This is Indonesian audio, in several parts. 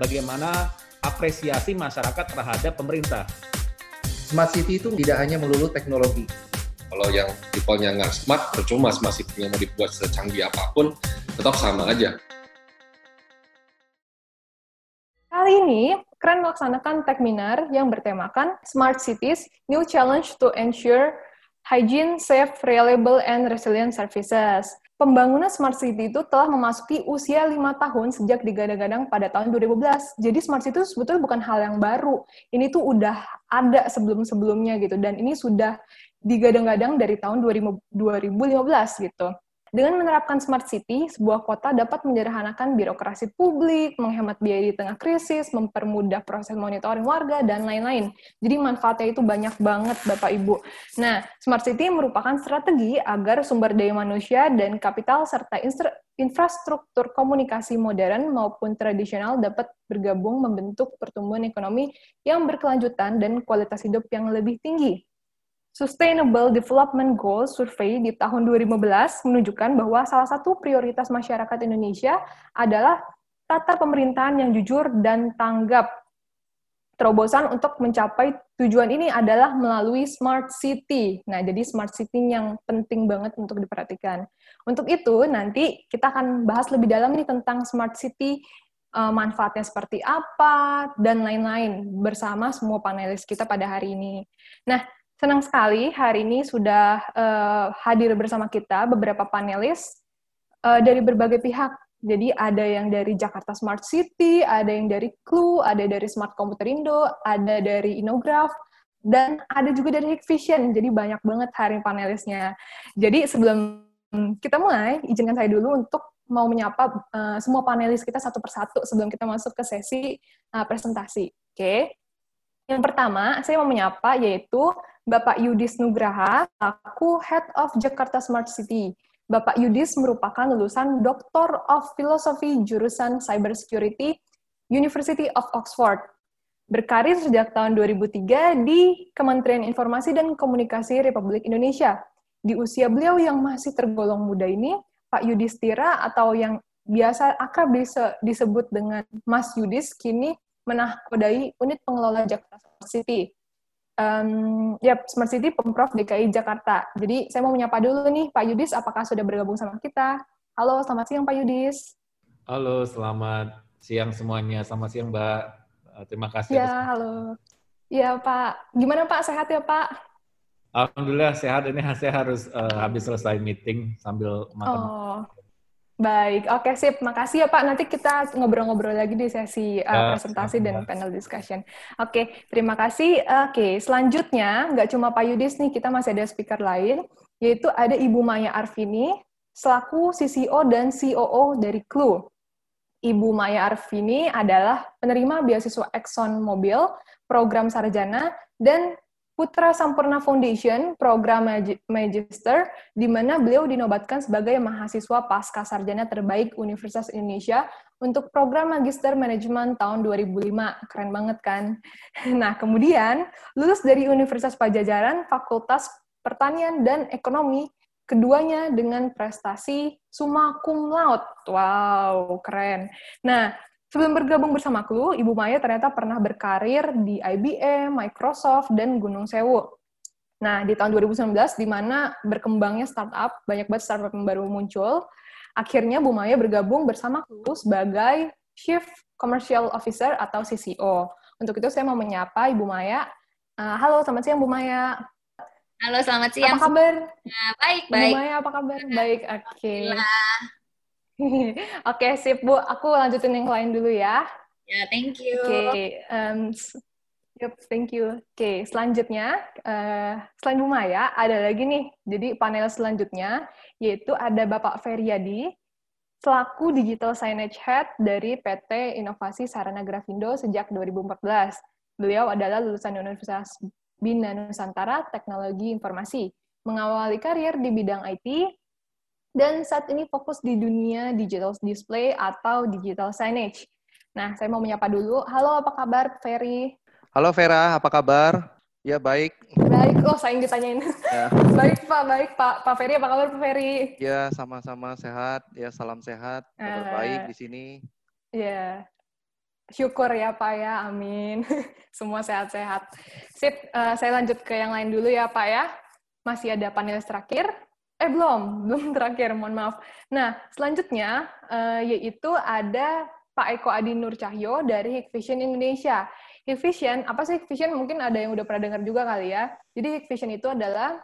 bagaimana apresiasi masyarakat terhadap pemerintah. Smart City itu tidak hanya melulu teknologi. Kalau yang tipe-nya nggak smart, percuma smart city mau dibuat secanggih apa pun, tetap sama aja. Kali ini, Keren melaksanakan Techminar yang bertemakan Smart Cities, New Challenge to Ensure Hygiene, Safe, Reliable, and Resilient Services. Pembangunan Smart City itu telah memasuki usia lima tahun sejak digadang-gadang pada tahun 2012. Jadi Smart City itu sebetulnya bukan hal yang baru. Ini tuh udah ada sebelum-sebelumnya gitu. Dan ini sudah digadang-gadang dari tahun 2015 gitu. Dengan menerapkan smart city, sebuah kota dapat menyederhanakan birokrasi publik, menghemat biaya di tengah krisis, mempermudah proses monitoring warga, dan lain-lain. Jadi manfaatnya itu banyak banget, Bapak Ibu. Nah, smart city merupakan strategi agar sumber daya manusia dan kapital serta infrastruktur komunikasi modern maupun tradisional dapat bergabung membentuk pertumbuhan ekonomi yang berkelanjutan dan kualitas hidup yang lebih tinggi. Sustainable Development Goals Survey di tahun 2015 menunjukkan bahwa salah satu prioritas masyarakat Indonesia adalah tata pemerintahan yang jujur dan tanggap. Terobosan untuk mencapai tujuan ini adalah melalui smart city. Nah, jadi smart city yang penting banget untuk diperhatikan. Untuk itu, nanti kita akan bahas lebih dalam nih tentang smart city, eh, manfaatnya seperti apa, dan lain-lain bersama semua panelis kita pada hari ini. Nah, Senang sekali hari ini sudah uh, hadir bersama kita beberapa panelis uh, dari berbagai pihak. Jadi ada yang dari Jakarta Smart City, ada yang dari Clue, ada dari Smart Komputer Indo, ada dari Inograph, dan ada juga dari Hikvision. Jadi banyak banget hari panelisnya. Jadi sebelum kita mulai, izinkan saya dulu untuk mau menyapa uh, semua panelis kita satu persatu sebelum kita masuk ke sesi uh, presentasi. Oke. Okay? Yang pertama, saya mau menyapa yaitu Bapak Yudis Nugraha, aku Head of Jakarta Smart City. Bapak Yudis merupakan lulusan Doctor of Philosophy jurusan Cybersecurity University of Oxford. Berkarir sejak tahun 2003 di Kementerian Informasi dan Komunikasi Republik Indonesia. Di usia beliau yang masih tergolong muda ini, Pak Yudhistira atau yang biasa akrab disebut dengan Mas Yudis kini menahkodai unit pengelola Jakarta Smart City um, ya Smart City Pemprov DKI Jakarta. Jadi saya mau menyapa dulu nih Pak Yudis, apakah sudah bergabung sama kita? Halo, selamat siang Pak Yudis. Halo, selamat siang semuanya. Selamat siang Mbak. Eh, terima kasih. Ya, halo. Ya Pak, gimana Pak? Sehat ya Pak? Alhamdulillah sehat. Ini saya harus uh, habis selesai meeting sambil makan. Oh. Baik, oke sip. Makasih ya Pak. Nanti kita ngobrol-ngobrol lagi di sesi uh, presentasi dan panel discussion. Oke, terima kasih. Oke, selanjutnya nggak cuma Pak Yudis nih, kita masih ada speaker lain, yaitu ada Ibu Maya Arvini, selaku CCO dan COO dari Clue. Ibu Maya Arvini adalah penerima beasiswa Exxon Mobil, program sarjana, dan Putra Sampurna Foundation, program Magister, di mana beliau dinobatkan sebagai mahasiswa pasca sarjana terbaik Universitas Indonesia untuk program Magister Manajemen tahun 2005. Keren banget kan? Nah, kemudian lulus dari Universitas Pajajaran, Fakultas Pertanian dan Ekonomi, keduanya dengan prestasi summa cum laude. Wow, keren. Nah, Sebelum bergabung bersama Clue, Ibu Maya ternyata pernah berkarir di IBM, Microsoft, dan Gunung Sewu. Nah, di tahun 2019, di mana berkembangnya startup, banyak banget startup yang baru muncul, akhirnya Bu Maya bergabung bersama Clue sebagai Chief Commercial Officer atau CCO. Untuk itu saya mau menyapa Ibu Maya. Uh, halo, selamat siang Bu Maya. Halo, selamat siang. Apa kabar? Nah, baik, baik. Bu Maya, apa kabar? Baik, oke. Okay. Oke, sip Bu. Aku lanjutin yang lain dulu ya. Ya, yeah, thank you. Oke, okay, um, yep, thank you. Oke, okay, selanjutnya, uh, selain Bu Maya, ada lagi nih. Jadi panel selanjutnya, yaitu ada Bapak Feryadi, selaku Digital Signage Head dari PT Inovasi Sarana Grafindo sejak 2014. Beliau adalah lulusan Universitas Bina Nusantara Teknologi Informasi, mengawali karir di bidang IT, dan saat ini fokus di dunia digital display atau digital signage. Nah, saya mau menyapa dulu. Halo, apa kabar, Ferry? Halo, Vera. Apa kabar? Ya, baik. Baik. Oh, saya yang ditanyain. Ya. baik, Pak. Baik, Pak. Pak Ferry, apa kabar, Pak Ferry? Ya, sama-sama sehat. Ya, salam sehat. Kabar uh, baik di sini. Ya. Syukur ya Pak ya, amin. Semua sehat-sehat. Sip, uh, saya lanjut ke yang lain dulu ya Pak ya. Masih ada panelis terakhir. Eh belum, belum terakhir, mohon maaf. Nah, selanjutnya uh, yaitu ada Pak Eko Adi Nur Cahyo dari Hikvision Indonesia. Hikvision, apa sih Hikvision? Mungkin ada yang udah pernah dengar juga kali ya. Jadi Hikvision itu adalah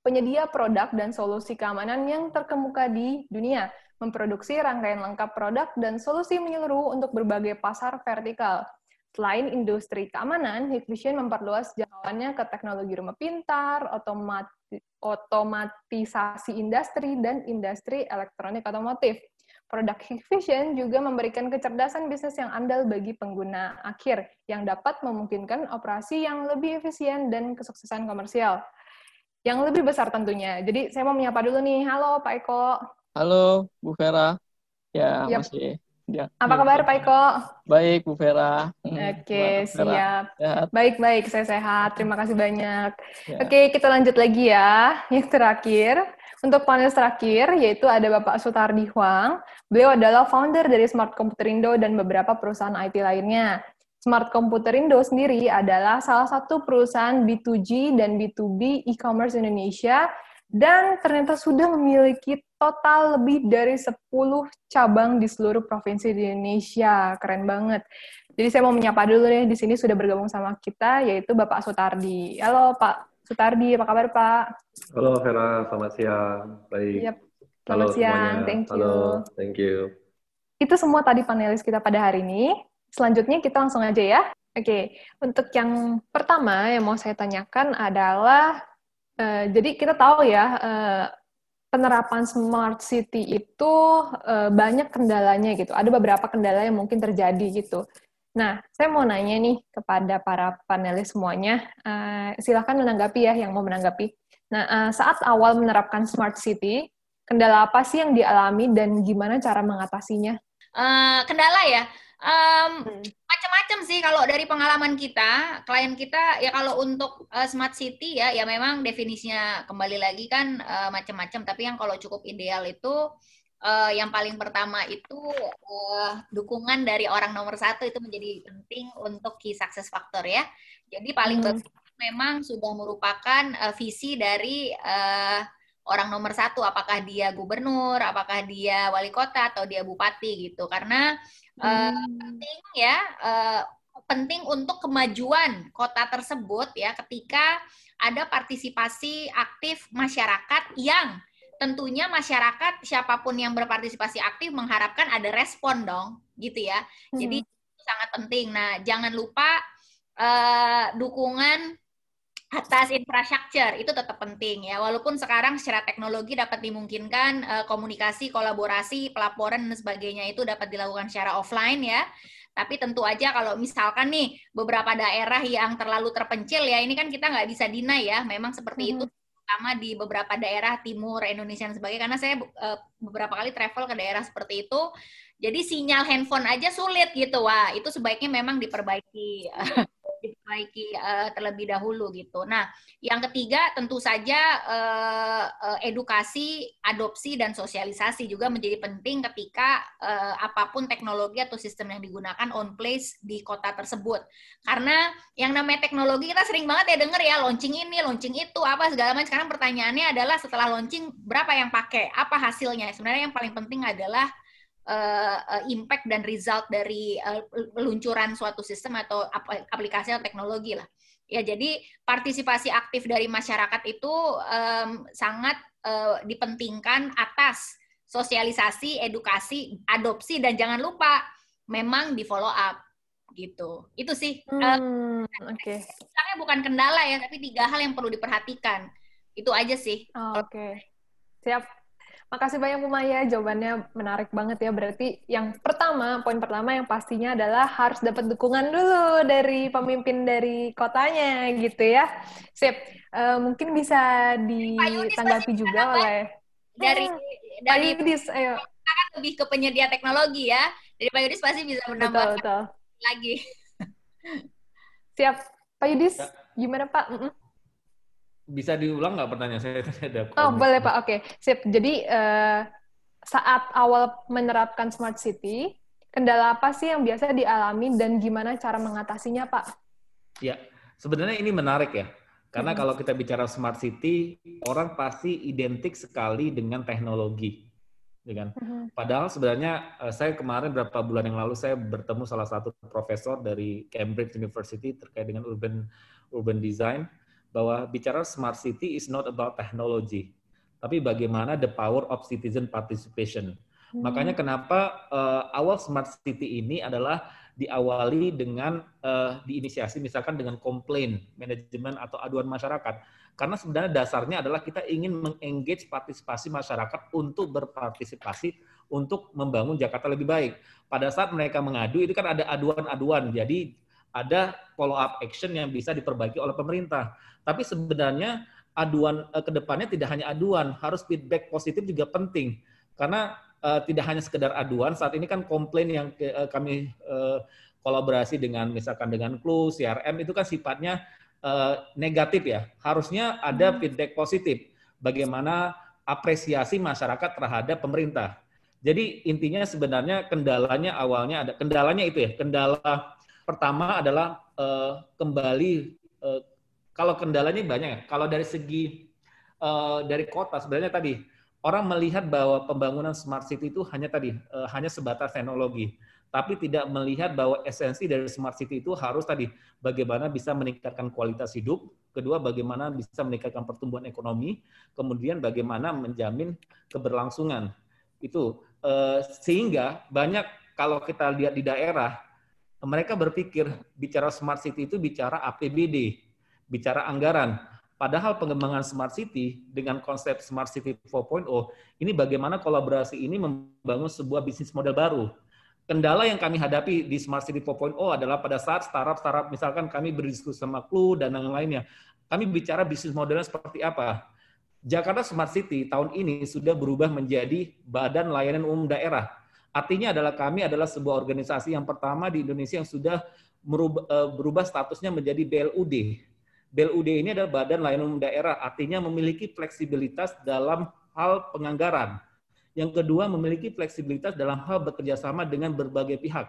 penyedia produk dan solusi keamanan yang terkemuka di dunia memproduksi rangkaian lengkap produk dan solusi menyeluruh untuk berbagai pasar vertikal. Selain industri keamanan, Hikvision memperluas jangkauannya ke teknologi rumah pintar, otomati otomatisasi industri, dan industri elektronik otomotif. Produk Hikvision juga memberikan kecerdasan bisnis yang andal bagi pengguna akhir, yang dapat memungkinkan operasi yang lebih efisien dan kesuksesan komersial. Yang lebih besar tentunya. Jadi saya mau menyapa dulu nih. Halo Pak Eko. Halo, Bu Vera. Ya, Yap. masih. Ya, Apa kabar Pak Eko? Baik, Bu Vera. Oke, Vera? siap. Sehat. Baik-baik, saya sehat. Terima kasih banyak. Ya. Oke, kita lanjut lagi ya. Yang terakhir, untuk panel terakhir, yaitu ada Bapak Sutardi Huang. Beliau adalah founder dari Smart Computer Indo dan beberapa perusahaan IT lainnya. Smart Computer Indo sendiri adalah salah satu perusahaan B2G dan B2B e-commerce Indonesia dan ternyata sudah memiliki total lebih dari 10 cabang di seluruh provinsi di Indonesia. Keren banget. Jadi saya mau menyapa dulu nih, di sini sudah bergabung sama kita, yaitu Bapak Sutardi. Halo Pak Sutardi, apa kabar Pak? Halo Vera, selamat siang. Baik. Halo selamat siang, semuanya. thank you. Halo, thank you. Itu semua tadi panelis kita pada hari ini. Selanjutnya kita langsung aja ya. Oke, untuk yang pertama yang mau saya tanyakan adalah, eh, jadi kita tahu ya, eh, penerapan smart city itu eh, banyak kendalanya gitu. Ada beberapa kendala yang mungkin terjadi gitu. Nah, saya mau nanya nih kepada para panelis semuanya, eh, silahkan menanggapi ya yang mau menanggapi. Nah, eh, saat awal menerapkan smart city, kendala apa sih yang dialami dan gimana cara mengatasinya? Eh, kendala ya, Hmm. Macam-macam sih kalau dari pengalaman kita, klien kita ya kalau untuk eh, smart city ya, ya memang definisinya kembali lagi kan eh, macam-macam. Tapi yang kalau cukup ideal itu eh, yang paling pertama itu eh, dukungan dari orang nomor satu itu menjadi penting untuk key success factor ya. Jadi paling Hmm. bagus memang sudah merupakan eh, visi dari eh, orang nomor satu, apakah dia gubernur, apakah dia wali kota atau dia bupati gitu. Karena eh, Hmm. penting ya eh, penting untuk kemajuan kota tersebut ya ketika ada partisipasi aktif masyarakat yang tentunya masyarakat siapa pun yang berpartisipasi aktif mengharapkan ada respon dong gitu ya jadi itu sangat penting nah jangan lupa eh, dukungan atas infrastruktur itu tetap penting ya. Walaupun sekarang secara teknologi dapat dimungkinkan eh, komunikasi kolaborasi pelaporan dan sebagainya itu dapat dilakukan secara offline ya. Tapi tentu aja kalau misalkan nih beberapa daerah yang terlalu terpencil ya ini kan kita nggak bisa deny ya. Memang seperti itu terutama di beberapa daerah timur Indonesia dan sebagainya karena saya eh, beberapa kali travel ke daerah seperti itu. Jadi sinyal handphone aja sulit gitu. Wah itu sebaiknya memang diperbaiki diperbaiki eh, terlebih dahulu gitu. Nah, yang ketiga tentu saja eh, edukasi, adopsi dan sosialisasi juga menjadi penting ketika eh, apa pun teknologi atau sistem yang digunakan on place di kota tersebut. Karena yang namanya teknologi kita sering banget ya denger ya launching ini, launching itu, apa segala macam. Sekarang pertanyaannya adalah setelah launching berapa yang pakai, apa hasilnya? Sebenarnya yang paling penting adalah uh, uh, impact dan result dari uh, peluncuran suatu sistem atau ap- aplikasi atau teknologi lah. Ya, jadi partisipasi aktif dari masyarakat itu em, sangat eh, dipentingkan atas sosialisasi, edukasi, adopsi dan jangan lupa memang di follow up gitu. Itu sih. Hmm, Oke, Istilahnya bukan kendala ya, tapi tiga hal yang perlu diperhatikan. Itu aja sih. Oh, oke. Siap. Makasih banyak Bu Maya, jawabannya menarik banget ya. Berarti yang pertama, poin pertama yang pastinya adalah harus dapat dukungan dulu dari pemimpin dari kotanya gitu ya. Sip. Eh, mungkin bisa ditanggapi juga oleh Dari Hmm, Pak dari Yudis, ayo. kan lebih ke penyedia teknologi ya. Dari Pak Yudis pasti bisa Betul, menambahkan betul. lagi. Siap. Pak Yudis, Ya. gimana Pak? Mm-mm. Bisa diulang nggak pertanyaan saya? Tadi ada Oh, koneksi. boleh Pak. Oke, sip. Jadi eh, saat awal menerapkan smart city, Kendala apa sih yang biasa dialami dan gimana cara mengatasinya, Pak? Ya, sebenarnya ini menarik ya. Karena Hmm. kalau kita bicara smart city, orang pasti identik sekali dengan teknologi. Ya kan? Mhm. Padahal sebenarnya eh, saya kemarin beberapa bulan yang lalu saya bertemu salah satu profesor dari Cambridge University terkait dengan urban urban design bahwa bicara smart city is not about technology, tapi bagaimana the power of citizen participation. Makanya kenapa eh, awal smart city ini adalah diawali dengan eh, diinisiasi misalkan dengan komplain manajemen atau aduan masyarakat. Karena sebenarnya dasarnya adalah kita ingin mengengage partisipasi masyarakat untuk berpartisipasi untuk membangun Jakarta lebih baik. Pada saat mereka mengadu itu kan ada aduan-aduan. Jadi ada follow up action yang bisa diperbaiki oleh pemerintah. Tapi sebenarnya aduan eh, ke depannya tidak hanya aduan, harus feedback positif juga penting. Karena eh, tidak hanya sekedar aduan, saat ini kan komplain yang ke- eh, kami eh, kolaborasi dengan misalkan dengan Clue, CRM itu kan sifatnya eh, negatif ya. Harusnya ada feedback positif. Bagaimana apresiasi masyarakat terhadap pemerintah. Jadi intinya sebenarnya kendalanya awalnya ada kendalanya itu ya. Kendala pertama adalah eh, kembali eh, kalau kendalanya banyak ya. Kalau dari segi eh, dari kota sebenarnya tadi orang melihat bahwa pembangunan smart city itu hanya tadi eh, hanya sebatas teknologi, tapi tidak melihat bahwa esensi dari smart city itu harus tadi bagaimana bisa meningkatkan kualitas hidup, kedua bagaimana bisa meningkatkan pertumbuhan ekonomi, kemudian bagaimana menjamin keberlangsungan. Itu eh, sehingga banyak kalau kita lihat di daerah mereka berpikir bicara smart city itu bicara APBD, bicara anggaran. Padahal pengembangan smart city dengan konsep smart city 4.0 ini bagaimana kolaborasi ini membangun sebuah bisnis model baru. Kendala yang kami hadapi di Smart City 4.0 adalah pada saat startup-startup, misalkan kami berdiskusi sama Clue dan yang lainnya, kami bicara bisnis modelnya seperti apa. Jakarta Smart City tahun ini sudah berubah menjadi Badan Layanan Umum Daerah. Artinya adalah kami adalah sebuah organisasi yang pertama di Indonesia yang sudah merubah, eh, berubah statusnya menjadi BLUD. BLUD ini adalah Badan Layanan Umum Daerah, artinya memiliki fleksibilitas dalam hal penganggaran. Yang kedua, memiliki fleksibilitas dalam hal bekerja sama dengan berbagai pihak,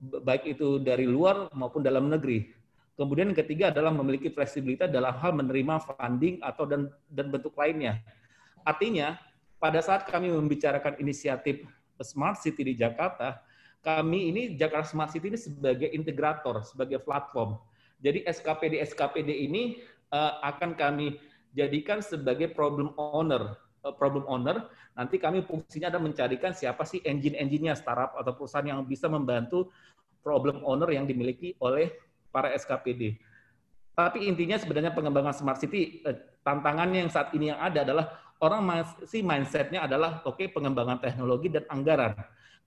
baik itu dari luar maupun dalam negeri. Kemudian yang ketiga adalah memiliki fleksibilitas dalam hal menerima funding atau dan, dan bentuk lainnya. Artinya, pada saat kami membicarakan inisiatif Smart City di Jakarta, kami ini Jakarta Smart City ini sebagai integrator, sebagai platform. Jadi SKPD-SKPD ini uh, akan kami jadikan sebagai problem owner problem owner, nanti kami fungsinya adalah mencarikan siapa sih engine-engine-nya startup atau perusahaan yang bisa membantu problem owner yang dimiliki oleh para SKPD. Tapi intinya sebenarnya pengembangan smart city tantangannya yang saat ini yang ada adalah orang masih mindsetnya adalah oke okay, pengembangan teknologi dan anggaran.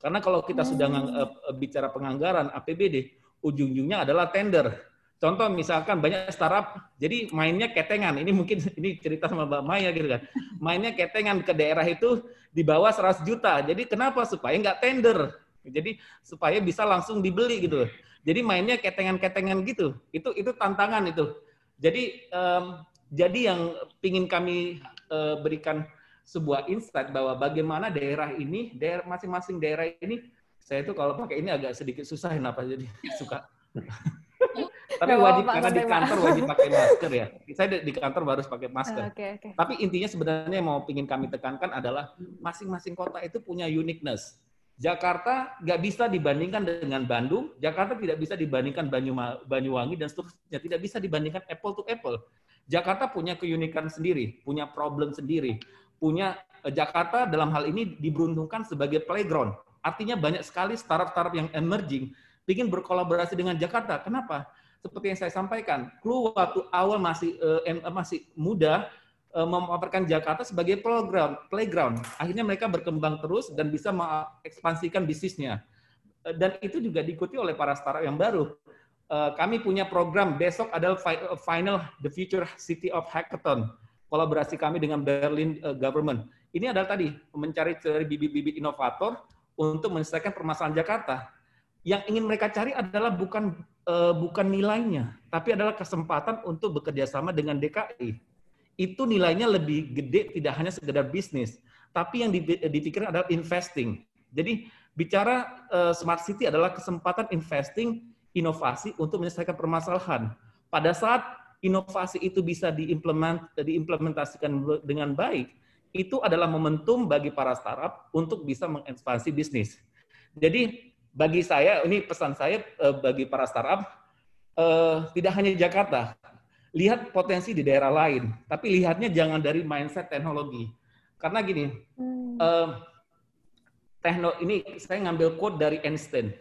Karena kalau kita sudah uh, bicara penganggaran APBD, ujung-ujungnya adalah tender. Contoh misalkan banyak startup, jadi mainnya ketengan. Ini mungkin ini cerita sama Mbak Maya gitu kan. Mainnya ketengan ke daerah itu di bawah 100 juta. Jadi kenapa? Supaya nggak tender. Jadi supaya bisa langsung dibeli gitu. Jadi mainnya ketengan-ketengan gitu. Itu itu tantangan itu. Jadi um, jadi yang ingin kami uh, berikan sebuah insight bahwa bagaimana daerah ini, daerah masing-masing daerah ini, saya itu kalau pakai ini agak sedikit susah kenapa jadi suka tapi wajib karena di kantor wajib pakai masker ya. Saya di kantor harus pakai masker. Okay, okay. Tapi intinya sebenarnya yang mau ingin kami tekankan adalah masing-masing kota itu punya uniqueness. Jakarta nggak bisa dibandingkan dengan Bandung, Jakarta tidak bisa dibandingkan Banyuwangi dan seterusnya, tidak bisa dibandingkan apple to apple. Jakarta punya keunikan sendiri, punya problem sendiri, punya Jakarta dalam hal ini diberuntungkan sebagai playground. Artinya banyak sekali startup-startup yang emerging ingin berkolaborasi dengan Jakarta. Kenapa? Seperti yang saya sampaikan, Clue waktu awal masih uh, masih muda uh, memaparkan Jakarta sebagai playground, playground. Akhirnya mereka berkembang terus dan bisa mengekspansikan bisnisnya. Uh, dan itu juga diikuti oleh para startup yang baru. Uh, kami punya program besok adalah final The Future City of Hackathon. Kolaborasi kami dengan Berlin uh, Government. Ini adalah tadi mencari bibit-bibit inovator untuk menyelesaikan permasalahan Jakarta yang ingin mereka cari adalah bukan uh, bukan nilainya, tapi adalah kesempatan untuk bekerja sama dengan DKI. Itu nilainya lebih gede, tidak hanya sekedar bisnis, tapi yang dipikirkan adalah investing. Jadi Bicara uh, smart city adalah kesempatan investing inovasi untuk menyelesaikan permasalahan. Pada saat inovasi itu bisa diimplement, diimplementasikan dengan baik, itu adalah momentum bagi para startup untuk bisa mengekspansi bisnis. Jadi bagi saya, ini pesan saya uh, bagi para startup, uh, tidak hanya Jakarta, lihat potensi di daerah lain, tapi lihatnya jangan dari mindset teknologi. Karena gini, hmm. uh, tekno ini saya ngambil quote dari Einstein.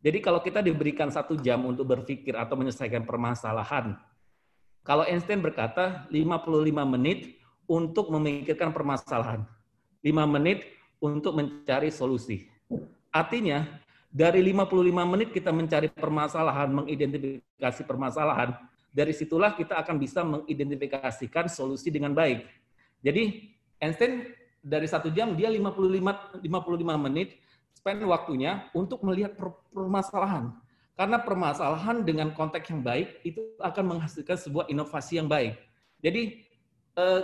Jadi kalau kita diberikan satu jam untuk berpikir atau menyelesaikan permasalahan, kalau Einstein berkata 55 menit untuk memikirkan permasalahan, 5 menit untuk mencari solusi. Artinya dari 55 menit kita mencari permasalahan, mengidentifikasi permasalahan, dari situlah kita akan bisa mengidentifikasikan solusi dengan baik. Jadi Einstein dari satu jam dia 55 55 menit spend waktunya untuk melihat permasalahan. Karena permasalahan dengan konteks yang baik itu akan menghasilkan sebuah inovasi yang baik. Jadi eh,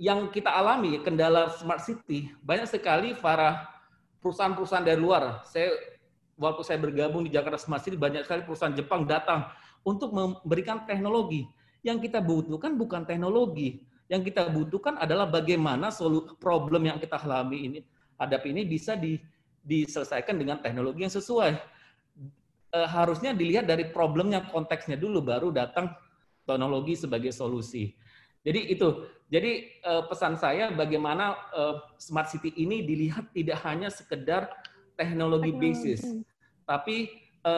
yang kita alami kendala smart city banyak sekali para perusahaan-perusahaan dari luar. Saya waktu saya bergabung di Jakarta Smart City banyak sekali perusahaan Jepang datang untuk memberikan teknologi. Yang kita butuhkan bukan teknologi, yang kita butuhkan adalah bagaimana problem yang kita alami ini hadapi ini bisa di, diselesaikan dengan teknologi yang sesuai. E, harusnya dilihat dari problemnya konteksnya dulu baru datang teknologi sebagai solusi. Jadi itu. Jadi e, pesan saya bagaimana e, smart city ini dilihat tidak hanya sekedar teknologi basis, tapi e,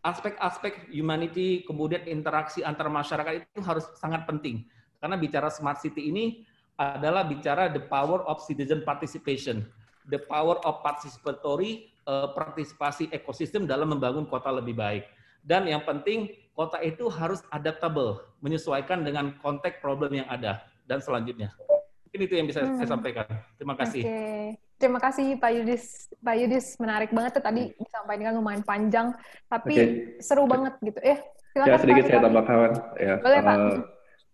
aspek-aspek humanity kemudian interaksi antar masyarakat itu harus sangat penting karena bicara smart city ini adalah bicara the power of citizen participation, the power of participatory uh, partisipasi ekosistem dalam membangun kota lebih baik. Dan yang penting kota itu harus adaptable, menyesuaikan dengan konteks problem yang ada dan selanjutnya. Mungkin itu yang bisa hmm. saya sampaikan. Terima kasih. Okay. Terima kasih Pak Yudis. Pak Yudis menarik banget tuh tadi disampaikan lumayan panjang, tapi okay. seru banget gitu. Eh, silakan. Ya sedikit Pak, saya tambahkan. Ya. Boleh Pak. Uh,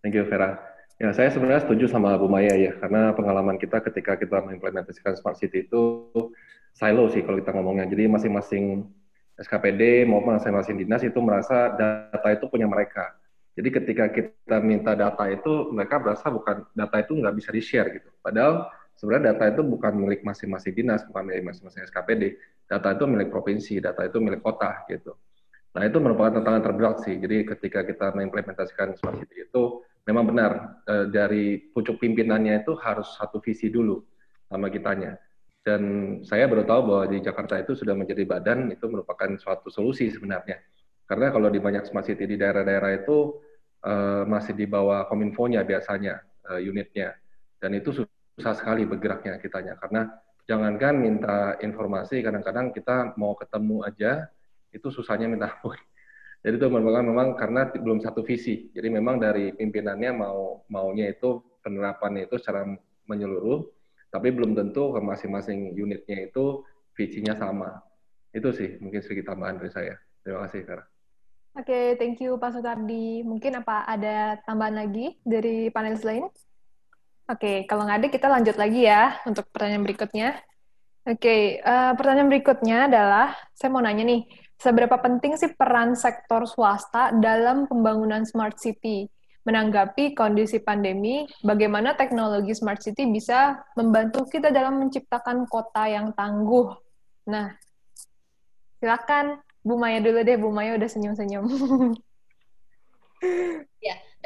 Thank you, Vera. Ya, saya sebenarnya setuju sama Bu Maya ya, karena pengalaman kita ketika kita mengimplementasikan smart city itu silo sih kalau kita ngomongnya. Jadi masing-masing SKPD maupun masing-masing dinas itu merasa data itu punya mereka. Jadi ketika kita minta data itu, mereka merasa bukan data itu nggak bisa di-share gitu. Padahal sebenarnya data itu bukan milik masing-masing dinas, bukan milik masing-masing SKPD. Data itu milik provinsi, data itu milik kota gitu. Nah itu merupakan tantangan terberat sih. Jadi ketika kita mengimplementasikan smart city itu, memang benar eh, dari pucuk pimpinannya itu harus satu visi dulu sama kitanya. Dan saya baru tahu bahwa di Jakarta itu sudah menjadi badan itu merupakan suatu solusi sebenarnya. Karena kalau di banyak smart city di daerah-daerah itu eh, masih di bawah kominfo-nya biasanya eh, unitnya. Dan itu susah sekali bergeraknya kitanya. Karena jangankan minta informasi, kadang-kadang kita mau ketemu aja itu susahnya minta ampun jadi itu merupakan memang karena belum satu visi. Jadi memang dari pimpinannya mau maunya itu penerapannya itu secara menyeluruh, tapi belum tentu ke masing-masing unitnya itu visinya sama. Itu sih mungkin sedikit tambahan dari saya. Terima kasih, Kara. Oke, okay, thank you Pak Sutardi. Mungkin apa ada tambahan lagi dari panelis lain? Oke, kalau nggak ada kita lanjut lagi ya untuk pertanyaan berikutnya. Oke, uh, pertanyaan berikutnya adalah, saya mau nanya nih, Seberapa penting sih peran sektor swasta dalam pembangunan smart city? Menanggapi kondisi pandemi, bagaimana teknologi smart city bisa membantu kita dalam menciptakan kota yang tangguh? Nah, silakan Bu Maya dulu deh. Bu Maya udah senyum-senyum.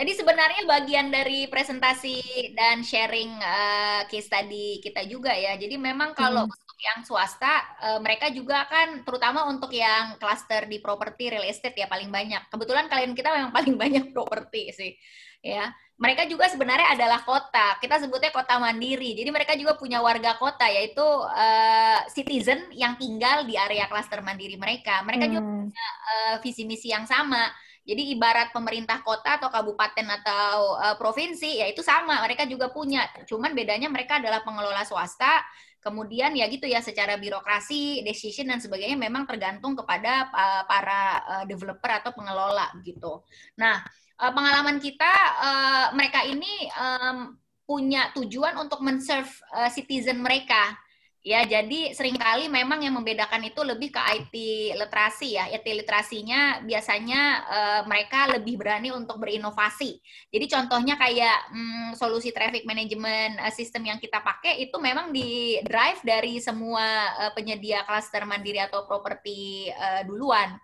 tadi sebenarnya bagian dari presentasi dan sharing uh, case tadi kita juga ya. Jadi memang kalau hmm yang swasta uh, mereka juga kan terutama untuk yang cluster di properti real estate ya paling banyak. Kebetulan kalian kita memang paling banyak properti sih. Ya. Mereka juga sebenarnya adalah kota. Kita sebutnya kota mandiri. Jadi mereka juga punya warga kota yaitu uh, citizen yang tinggal di area cluster mandiri mereka. Mereka hmm. juga punya uh, visi misi yang sama. Jadi ibarat pemerintah kota atau kabupaten atau uh, provinsi ya itu sama, mereka juga punya. Cuman bedanya mereka adalah pengelola swasta Kemudian ya gitu ya secara birokrasi, decision dan sebagainya memang tergantung kepada uh, para uh, developer atau pengelola gitu. Nah, uh, pengalaman kita uh, mereka ini um, punya tujuan untuk men-serve uh, citizen mereka. Ya, jadi sering kali memang yang membedakan itu lebih ke IT literasi ya. IT literasinya biasanya uh, mereka lebih berani untuk berinovasi. Jadi contohnya kayak hmm, solusi traffic management uh, system yang kita pakai itu memang di drive dari semua uh, penyedia klaster mandiri atau properti duluan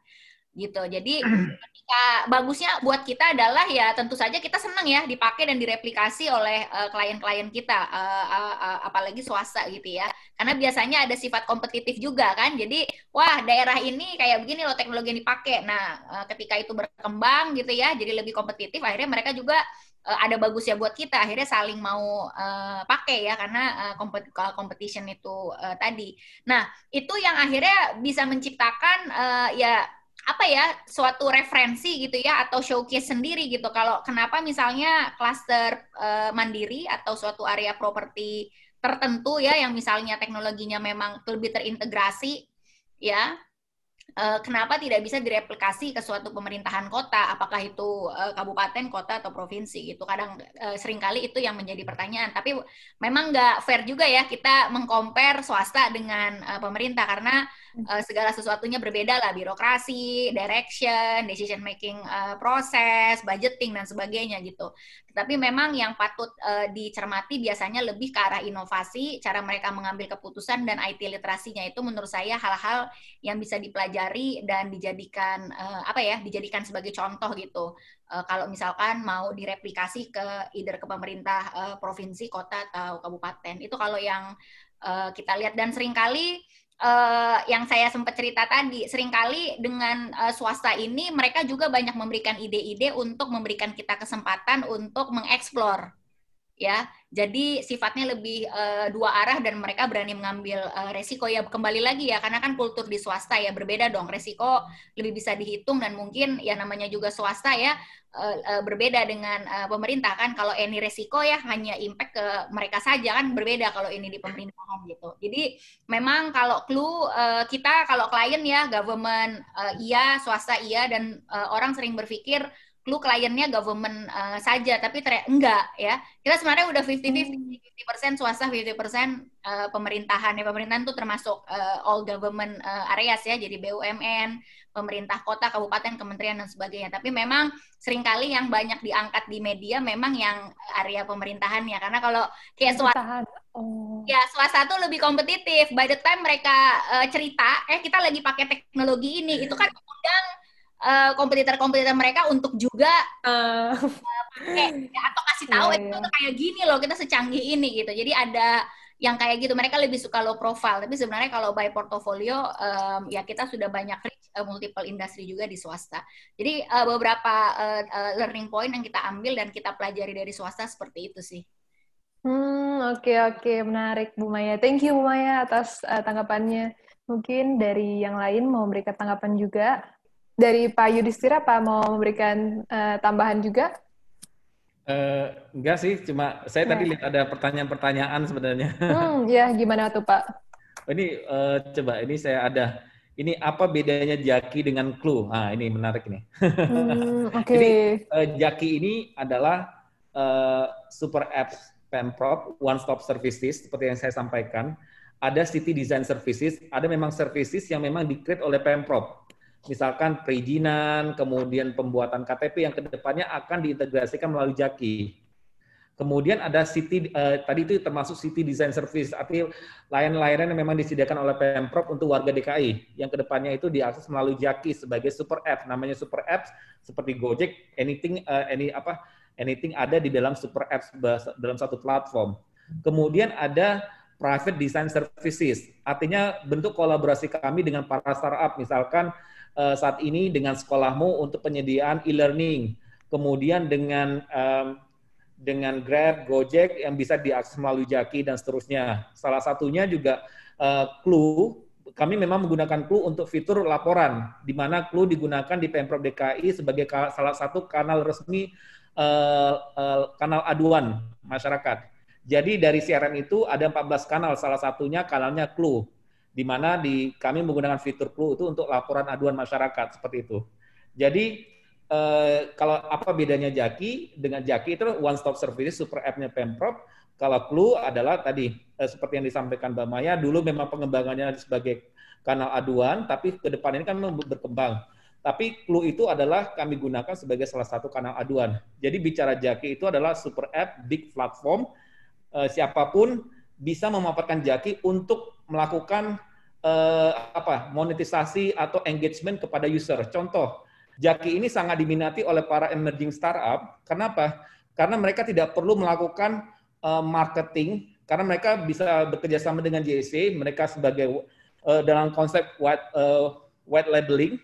gitu. Jadi ketika bagusnya buat kita adalah ya tentu saja kita senang ya dipakai dan direplikasi oleh uh, klien-klien kita, uh, uh, uh, apalagi swasta gitu ya. Karena biasanya ada sifat kompetitif juga kan. Jadi wah daerah ini kayak begini loh teknologi yang dipakai. Nah uh, ketika itu berkembang gitu ya, jadi lebih kompetitif. Akhirnya mereka juga uh, ada bagusnya buat kita. Akhirnya saling mau uh, pakai ya karena uh, competition itu uh, tadi. Nah itu yang akhirnya bisa menciptakan uh, ya apa ya suatu referensi gitu ya atau showcase sendiri gitu. Kalau kenapa misalnya klaster uh, mandiri atau suatu area properti tertentu ya yang misalnya teknologinya memang lebih terintegrasi ya uh, kenapa tidak bisa direplikasi ke suatu pemerintahan kota, apakah itu uh, kabupaten, kota atau provinsi gitu. Kadang uh, sering kali itu yang menjadi pertanyaan. Tapi memang nggak fair juga ya kita mengcompare swasta dengan uh, pemerintah karena uh, segala sesuatunya berbeda lah, birokrasi, direction, decision making uh, proses, budgeting dan sebagainya gitu. Tapi memang yang patut uh, dicermati biasanya lebih ke arah inovasi, cara mereka mengambil keputusan dan IT literasinya itu menurut saya hal-hal yang bisa dipelajari dan dijadikan uh, apa ya, dijadikan sebagai contoh gitu. Uh, kalau misalkan mau direplikasi ke either ke pemerintah uh, provinsi, kota atau kabupaten. Itu kalau yang uh, kita lihat dan sering kali uh, yang saya sempat cerita tadi, sering kali dengan uh, swasta ini mereka juga banyak memberikan ide-ide untuk memberikan kita kesempatan untuk mengeksplor ya. Jadi sifatnya lebih uh, dua arah dan mereka berani mengambil uh, resiko ya kembali lagi ya karena kan kultur di swasta ya berbeda dong. Resiko lebih bisa dihitung dan mungkin ya namanya juga swasta ya uh, uh, berbeda dengan uh, pemerintah kan. Kalau ini resiko ya hanya impact ke mereka saja kan berbeda kalau ini di pemerintahan gitu. Jadi memang kalau clue uh, kita kalau klien ya government uh, iya, swasta iya dan uh, orang sering berpikir lu kliennya government uh, saja, tapi ternyata enggak ya. Kita sebenarnya udah 50-50, 50% swasta, 50% uh, pemerintahan. Ya, pemerintahan itu termasuk uh, all government uh, areas ya, jadi BUMN, pemerintah kota, kabupaten, kementerian dan sebagainya. Tapi memang sering kali yang banyak diangkat di media memang yang area pemerintahan ya, karena kalau kayak swasta Oh. Ya, swasta tuh lebih kompetitif. By the time mereka uh, cerita, eh kita lagi pakai teknologi ini, itu kan uh, kompetitor-kompetitor mereka untuk juga uh, pakai ya, atau kasih tahu yeah, itu yeah. kayak gini loh kita secanggih ini gitu. Jadi ada yang kayak gitu mereka lebih suka low profile tapi sebenarnya kalau by portfolio um, ya kita sudah banyak reach uh, multiple industri juga di swasta jadi uh, beberapa uh, uh, learning point yang kita ambil dan kita pelajari dari swasta seperti itu sih hmm oke okay, oke okay. menarik Bu Maya thank you Bu Maya atas uh, tanggapannya mungkin dari yang lain mau memberikan tanggapan juga dari Pak Yudhistira Pak mau memberikan uh, tambahan juga? Uh, enggak sih, cuma saya ya. tadi lihat ada pertanyaan-pertanyaan sebenarnya. Hmm, ya gimana tuh Pak? Oh, ini uh, coba ini saya ada. Ini apa bedanya Jaki dengan Clue? Ah ini menarik nih. Hmm, Oke. Okay. Jadi uh, Jaki ini adalah uh, super apps Pemprov One Stop Services seperti yang saya sampaikan. Ada City Design Services, ada memang services yang memang di-create oleh Pemprov misalkan perizinan, kemudian pembuatan KTP yang ke depannya akan diintegrasikan melalui Jaki. Kemudian ada city uh, tadi itu termasuk city design service, artinya layanan-layanan yang memang disediakan oleh Pemprov untuk warga DKI yang ke depannya itu diakses melalui Jaki sebagai super app, namanya super apps seperti Gojek, anything uh, any apa anything ada di dalam super apps dalam satu platform. Kemudian ada private design services, artinya bentuk kolaborasi kami dengan para startup, misalkan uh, saat ini dengan sekolahmu untuk penyediaan e-learning, kemudian dengan um, dengan Grab, Gojek yang bisa diakses melalui Jaki dan seterusnya. Salah satunya juga uh, Clue. Kami memang menggunakan Clue untuk fitur laporan, di mana Clue digunakan di Pemprov DKI sebagai salah satu kanal resmi uh, uh, kanal aduan masyarakat. Jadi dari CRM itu ada 14 kanal, salah satunya kanalnya Clue di mana di kami menggunakan fitur Clue itu untuk laporan aduan masyarakat seperti itu. Jadi eh, kalau apa bedanya Jaki dengan Jaki itu one stop service super app-nya Pemprov. Kalau Clue adalah tadi eh, seperti yang disampaikan Mbak Maya, dulu memang pengembangannya sebagai kanal aduan, tapi ke depan ini kan berkembang. Tapi Clue itu adalah kami gunakan sebagai salah satu kanal aduan. Jadi bicara Jaki itu adalah super app, big platform, eh, siapa pun bisa memanfaatkan Jaki untuk melakukan eh, apa monetisasi atau engagement kepada user. Contoh, Jaki ini sangat diminati oleh para emerging startup. Kenapa? Karena mereka tidak perlu melakukan uh, marketing karena mereka bisa bekerja sama dengan JSC, mereka sebagai uh, dalam konsep white uh, white labeling,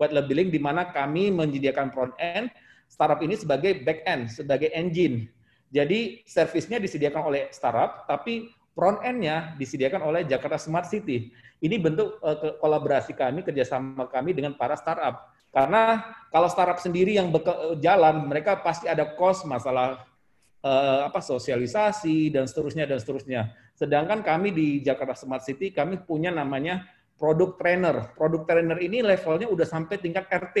white labeling di mana kami menyediakan front end, startup ini sebagai back end, sebagai engine. Jadi servisnya disediakan oleh startup, tapi front end-nya disediakan oleh Jakarta Smart City. Ini bentuk uh, kolaborasi kami, kerjasama kami dengan para startup. Karena kalau startup sendiri yang jalan, mereka pasti ada cost masalah uh, apa sosialisasi dan seterusnya dan seterusnya. Sedangkan kami di Jakarta Smart City kami punya namanya produk trainer. Produk trainer ini levelnya udah sampai tingkat RT.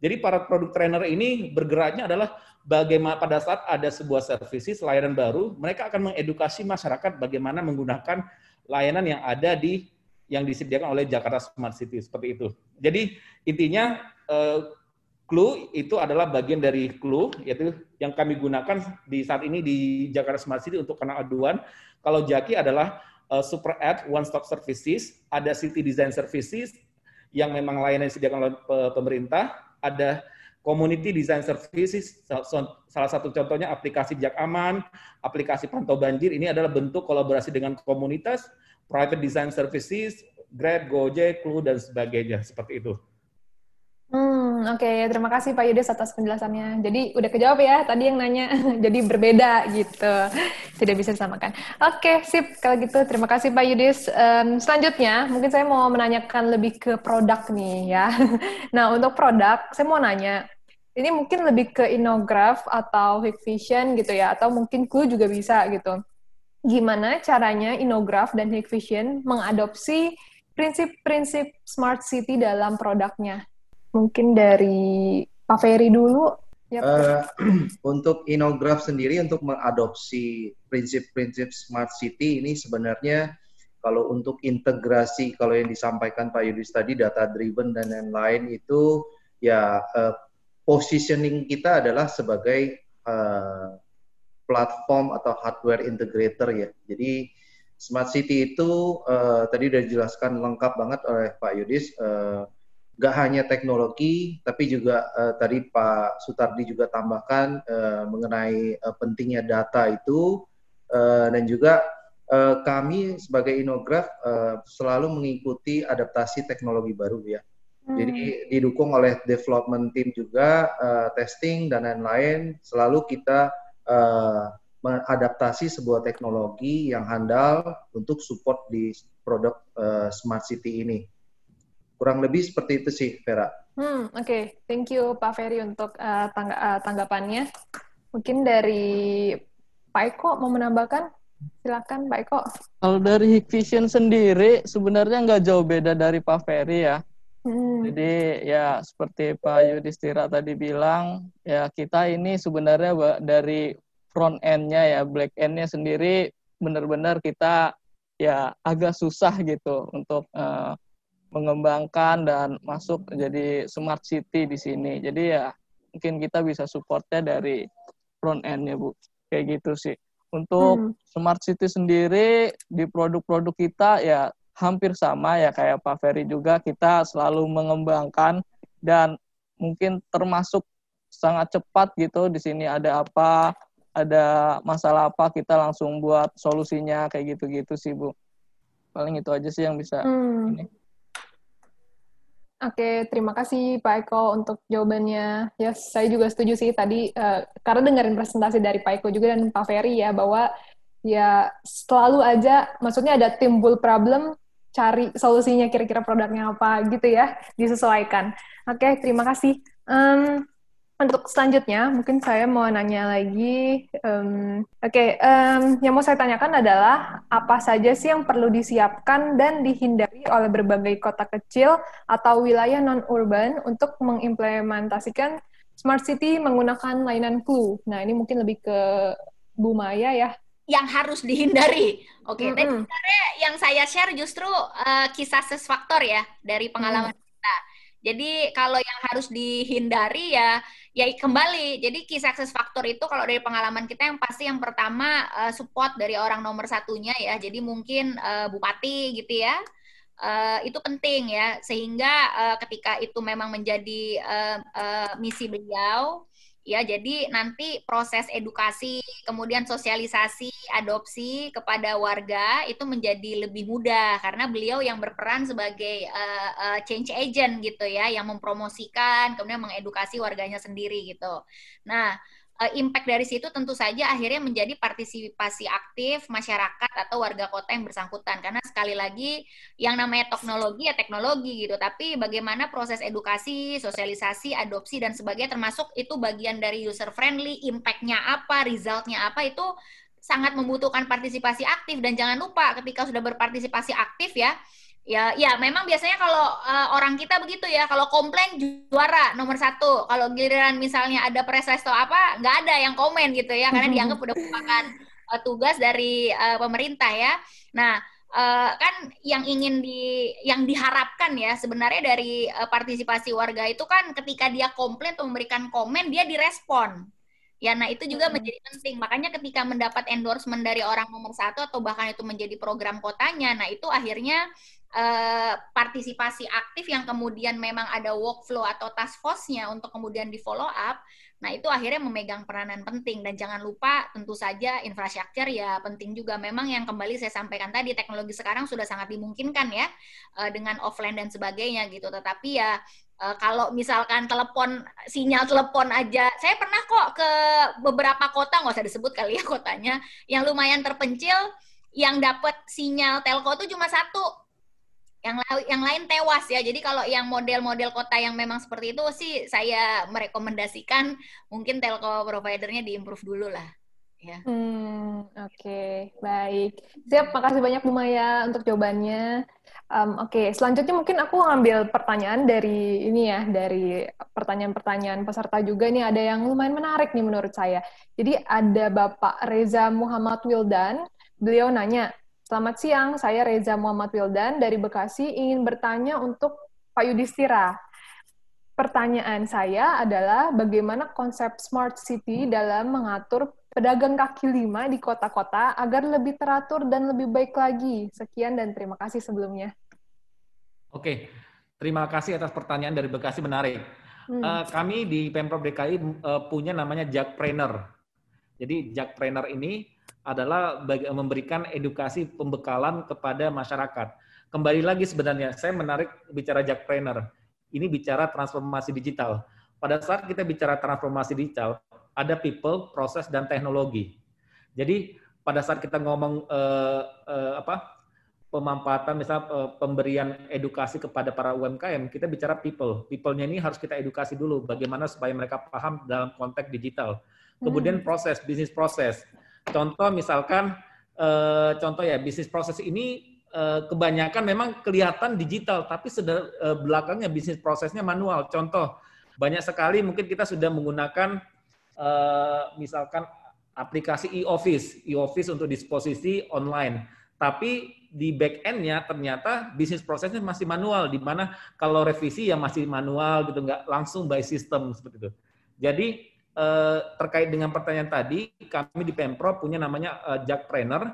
Jadi para produk trainer ini bergeraknya adalah bagaimana pada saat ada sebuah services layanan baru, mereka akan mengedukasi masyarakat bagaimana menggunakan layanan yang ada di yang disediakan oleh Jakarta Smart City seperti itu. Jadi intinya uh, Clue itu adalah bagian dari Clue, yaitu yang kami gunakan di saat ini di Jakarta Smart City untuk kanal aduan. Kalau Jaki adalah uh, super app one stop services, ada city design services yang memang layanan disediakan oleh pemerintah, ada community design services, salah satu contohnya aplikasi Jak Aman, aplikasi pantau banjir, ini adalah bentuk kolaborasi dengan komunitas, private design services, Grab, Gojek, Clue, dan sebagainya, seperti itu. Hmm, oke. Okay. Terima kasih Pak Yudis atas penjelasannya. Jadi udah kejawab ya tadi yang nanya. Jadi berbeda gitu. Tidak bisa disamakan. Oke, okay, sip. Kalau gitu terima kasih Pak Yudis. Um, selanjutnya mungkin saya mau menanyakan lebih ke produk nih ya. Nah, untuk produk saya mau nanya ini mungkin lebih ke Inograph atau Hikvision gitu ya atau mungkin Clue juga bisa gitu. Gimana caranya Inograph dan Hikvision mengadopsi prinsip-prinsip smart city dalam produknya. Mungkin dari Pak Ferry dulu. Ya, uh, untuk Inograph sendiri untuk mengadopsi prinsip-prinsip smart city ini sebenarnya kalau untuk integrasi kalau yang disampaikan Pak Yudis tadi data driven dan lain-lain itu ya uh, positioning kita adalah sebagai uh, platform atau hardware integrator ya. Jadi Smart City itu uh, tadi sudah dijelaskan lengkap banget oleh Pak Yudis. Uh, gak hanya teknologi, tapi juga uh, tadi Pak Sutardi juga tambahkan uh, mengenai uh, pentingnya data itu uh, dan juga uh, kami sebagai Inograf uh, selalu mengikuti adaptasi teknologi baru ya. Hmm. Jadi didukung oleh development team juga uh, testing dan lain-lain. Selalu kita uh, mengadaptasi sebuah teknologi yang handal untuk support di produk uh, smart city ini. Kurang lebih seperti itu sih, Vera. Hmm, oke. Okay. Thank you Pak Ferry untuk uh, tangga uh, tanggapannya. Mungkin dari Pak Eko mau menambahkan? Silakan Pak Eko. Kalau dari Hikvision sendiri sebenarnya nggak jauh beda dari Pak Ferry ya. Hmm. Jadi ya seperti Pak Yudhistira tadi bilang, ya kita ini sebenarnya dari front end-nya ya black end-nya sendiri benar-benar kita ya agak susah gitu untuk uh, mengembangkan dan masuk jadi smart city di sini. Jadi ya mungkin kita bisa supportnya dari front end-nya Bu. Kayak gitu sih. Untuk hmm. smart city sendiri di produk-produk kita ya hampir sama ya kayak Pak Ferry juga kita selalu mengembangkan dan mungkin termasuk sangat cepat gitu di sini ada apa ada masalah apa kita langsung buat solusinya kayak gitu-gitu sih Bu. Paling itu aja sih yang bisa hmm. ini. Oke, terima kasih Pak Eko untuk jawabannya. Ya, saya juga setuju sih tadi uh, karena dengerin presentasi dari Pak Eko juga dan Pak Ferry ya bahwa ya selalu aja maksudnya ada timbul problem cari solusinya kira-kira produknya apa gitu ya disesuaikan. Oke, terima kasih. Um, untuk selanjutnya, mungkin saya mau nanya lagi. Um, Oke, okay, um, yang mau saya tanyakan adalah apa saja sih yang perlu disiapkan dan dihindari oleh berbagai kota kecil atau wilayah non-urban untuk mengimplementasikan smart city menggunakan layanan Clue. Nah, ini mungkin lebih ke Bu Maya ya. yang harus dihindari. Oke, okay. mm -hmm. yang saya share justru uh, kisah ses faktor ya dari pengalaman mm. kita. Jadi kalau yang harus dihindari ya ya kembali. Jadi kisah sukses faktor itu kalau dari pengalaman kita yang pasti yang pertama uh, support dari orang nomor satunya ya. Jadi mungkin uh, bupati gitu ya. Uh, itu penting ya sehingga uh, ketika itu memang menjadi uh, uh, misi beliau ya jadi nanti proses edukasi kemudian sosialisasi adopsi kepada warga itu menjadi lebih mudah karena beliau yang berperan sebagai uh, uh, change agent gitu ya yang mempromosikan kemudian mengedukasi warganya sendiri gitu. Nah impact dari situ tentu saja akhirnya menjadi partisipasi aktif masyarakat atau warga kota yang bersangkutan. Karena sekali lagi yang namanya teknologi ya teknologi gitu. Tapi bagaimana proses edukasi sosialisasi adopsi dan sebagainya termasuk itu bagian dari user friendly impactnya apa resultnya apa itu sangat membutuhkan partisipasi aktif. Dan jangan lupa ketika sudah berpartisipasi aktif ya Ya, ya memang biasanya kalau uh, orang kita begitu ya, kalau komplain juara nomor satu. Kalau giliran misalnya ada press atau apa, nggak ada yang komen gitu ya, karena dianggap udah merupakan uh, tugas dari uh, pemerintah ya. Nah, uh, kan yang ingin di, yang diharapkan ya sebenarnya dari uh, partisipasi warga itu kan ketika dia komplain atau memberikan komen, dia direspon. Ya, nah itu juga menjadi penting. Makanya ketika mendapat endorsement dari orang nomor satu atau bahkan itu menjadi program kotanya, nah itu akhirnya uh, partisipasi aktif yang kemudian memang ada workflow atau task force-nya untuk kemudian di follow up, nah itu akhirnya memegang peranan penting dan jangan lupa tentu saja infrastruktur ya penting juga. Memang yang kembali saya sampaikan tadi teknologi sekarang sudah sangat dimungkinkan ya uh, dengan offline dan sebagainya gitu. Tetapi ya uh, kalau misalkan telepon sinyal telepon aja, saya pernah kok ke beberapa kota nggak usah disebut kali ya kotanya yang lumayan terpencil yang dapat sinyal telco itu cuma satu yang yang lain tewas ya. Jadi kalau yang model-model kota yang memang seperti itu sih saya merekomendasikan mungkin telco providernya diimprove dulu lah. Ya. Hmm, oke, okay. baik. Siap, makasih banyak Bu Maya untuk jawabannya. Um, oke, okay. selanjutnya mungkin aku ngambil pertanyaan dari ini ya, dari pertanyaan-pertanyaan peserta juga nih ada yang lumayan menarik nih menurut saya. Jadi ada Bapak Reza Muhammad Wildan, beliau nanya, Selamat siang, saya Reza Muhammad Wildan dari Bekasi ingin bertanya untuk Pak Yudhistira. Pertanyaan saya adalah bagaimana konsep smart city dalam mengatur pedagang kaki lima di kota-kota agar lebih teratur dan lebih baik lagi. Sekian dan terima kasih sebelumnya. Oke, terima kasih atas pertanyaan dari Bekasi menarik. Hmm. Uh, kami di Pemprov DKI uh, eh, punya namanya Jackpreneur. Jadi Jackpreneur ini adalah memberikan edukasi pembekalan kepada masyarakat. Kembali lagi sebenarnya, saya menarik bicara Jackpreneur. Ini bicara transformasi digital. Pada saat kita bicara transformasi digital, ada people, proses, dan teknologi. Jadi pada saat kita ngomong uh, uh, apa pemanfaatan, misal uh, pemberian edukasi kepada para UMKM, kita bicara people. People-nya ini harus kita edukasi dulu, bagaimana supaya mereka paham dalam konteks digital. Kemudian hmm. proses, bisnis proses Contoh misalkan uh, contoh ya bisnis proses ini uh, kebanyakan memang kelihatan digital tapi sudah uh, belakangnya bisnis prosesnya manual. Contoh banyak sekali mungkin kita sudah menggunakan misalkan aplikasi e-office, e-office untuk disposisi online. Tapi di back end-nya ternyata bisnis prosesnya masih manual, di mana kalau revisi ya masih manual gitu, nggak langsung by system seperti itu. Jadi Eh, terkait dengan pertanyaan tadi, kami di Pemprov punya namanya uh, Jackpreneur.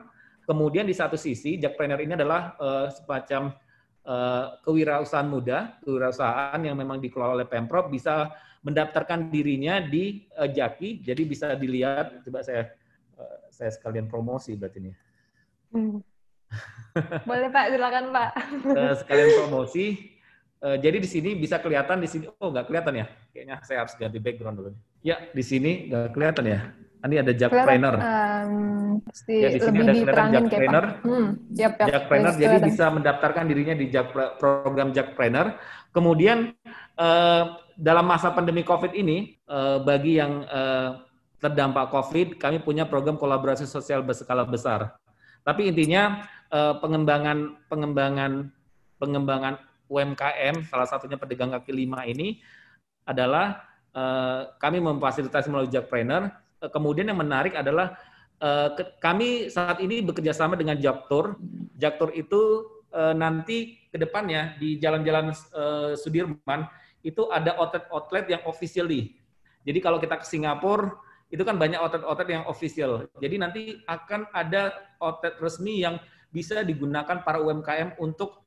Kemudian di satu sisi, Jackpreneur ini adalah uh, semacam uh, kewirausahaan muda, kewirausahaan yang memang dikelola oleh Pemprov, bisa mendaftarkan dirinya di uh, Jaki, jadi bisa dilihat, coba saya uh, saya sekalian promosi berarti ini. Hmm. Boleh Pak, silakan Pak. Uh, sekalian promosi, Uh, jadi di sini bisa kelihatan di sini. Oh, nggak kelihatan ya? Kayaknya saya harus ganti background dulu. Ya, di sini nggak kelihatan ya. Ini ada Jack Trainer. Um, ya, di sini ada kelihatan Jack Trainer. Hmm, yep, yep, Jack Trainer jadi bisa mendaftarkan dirinya di Jack, program Jack Trainer. Kemudian uh, dalam masa pandemi COVID ini, uh, bagi yang uh, terdampak COVID, kami punya program kolaborasi sosial berskala besar. Tapi intinya uh, pengembangan pengembangan pengembangan UMKM, salah satunya pedagang kaki lima ini adalah kami memfasilitasi melalui Jackpreneur. Uh, kemudian yang menarik adalah uh, kami saat ini bekerja sama dengan Jaktur. Jaktur itu nanti ke depannya di jalan-jalan Sudirman itu ada outlet-outlet yang officially. Jadi kalau kita ke Singapura itu kan banyak outlet-outlet yang official. Jadi nanti akan ada outlet resmi yang bisa digunakan para UMKM untuk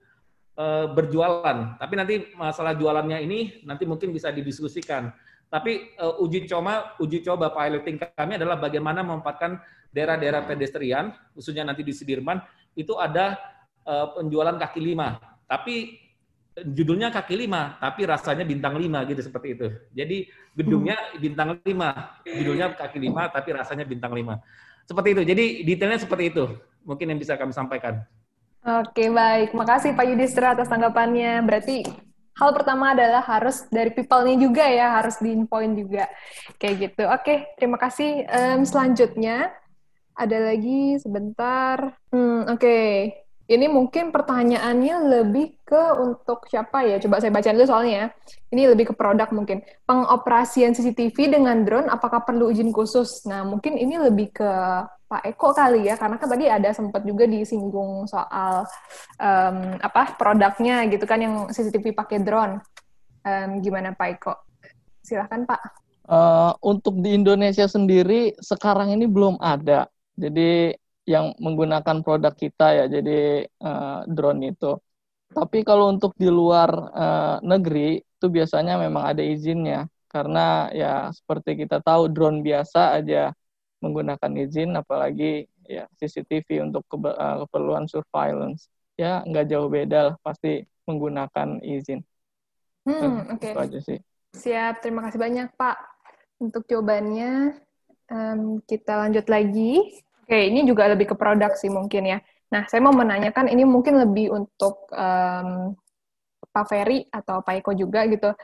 berjualan. Tapi nanti masalah jualannya ini nanti mungkin bisa didiskusikan. Tapi uh, uji coba uji coba piloting kami adalah bagaimana memanfaatkan daerah-daerah pedestrian, khususnya nanti di Sudirman, itu ada uh, penjualan kaki lima. Tapi judulnya kaki lima, tapi rasanya bintang lima gitu seperti itu. Jadi gedungnya bintang lima, judulnya kaki lima, tapi rasanya bintang lima. Seperti itu. Jadi detailnya seperti itu. Mungkin yang bisa kami sampaikan. Oke, baik. Makasih Pak Yudhistira atas tanggapannya. Berarti hal pertama adalah harus dari people-nya juga ya, harus di point juga. Kayak gitu. Oke, terima kasih. Um, selanjutnya, ada lagi sebentar. Hmm, oke. Okay. Ini mungkin pertanyaannya lebih ke untuk siapa ya? Coba saya baca dulu soalnya ya. Ini lebih ke produk mungkin. Pengoperasian CCTV dengan drone apakah perlu izin khusus? Nah, mungkin ini lebih ke Pak Eko kali ya, karena kan tadi ada sempat juga disinggung soal um, apa produknya gitu kan yang CCTV pakai drone. Um, gimana Pak Eko? Silahkan Pak. Uh, untuk di Indonesia sendiri sekarang ini belum ada. Jadi yang menggunakan produk kita ya jadi uh, drone itu. Tapi kalau untuk di luar uh, negeri itu biasanya memang ada izinnya karena ya seperti kita tahu drone biasa aja menggunakan izin apalagi ya CCTV untuk ke, uh, eh, keperluan surveillance ya nggak jauh beda lah pasti menggunakan izin. Hmm, oke. Okay. sih. Siap, terima kasih banyak Pak untuk jawabannya. Um, kita lanjut lagi. Oke, ini juga lebih ke produk sih mungkin ya. Nah, saya mau menanyakan ini mungkin lebih untuk um, Pak Ferry atau Pak Eko juga gitu.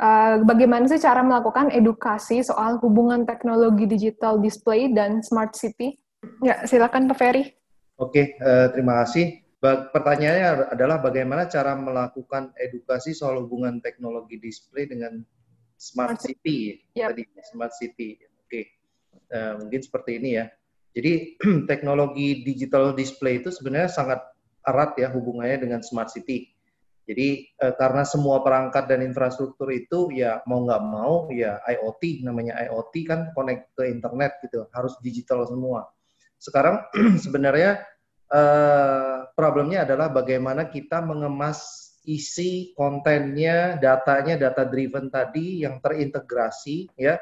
Uh, bagaimana sih cara melakukan edukasi soal hubungan teknologi digital display dan smart city? Ya, silakan Pak Ferry. Oke, uh, terima kasih. Pertanyaannya adalah bagaimana cara melakukan edukasi soal hubungan teknologi display dengan smart, city. Yep. Tadi smart city. Oke, uh, mungkin seperti ini ya. Jadi teknologi digital display itu sebenarnya sangat erat ya hubungannya dengan smart city. Jadi eh, karena semua perangkat dan infrastruktur itu ya mau nggak mau ya IoT namanya IoT kan connect ke internet gitu harus digital semua. Sekarang sebenarnya eh, problemnya adalah bagaimana kita mengemas isi kontennya, datanya, data driven tadi yang terintegrasi ya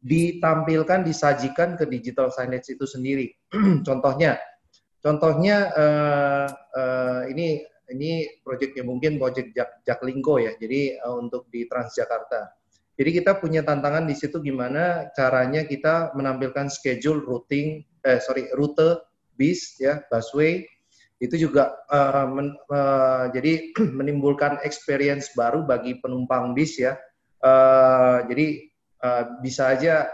ditampilkan, disajikan ke digital signage itu sendiri. contohnya, contohnya uh, uh, ini ini proyeknya mungkin proyek Jak Jaklingko ya. Jadi uh, untuk di Transjakarta. Jadi kita punya tantangan di situ gimana caranya kita menampilkan schedule routing, eh sorry rute bis ya busway itu juga uh, men, uh, jadi menimbulkan experience baru bagi penumpang bis ya. Uh, jadi uh, bisa aja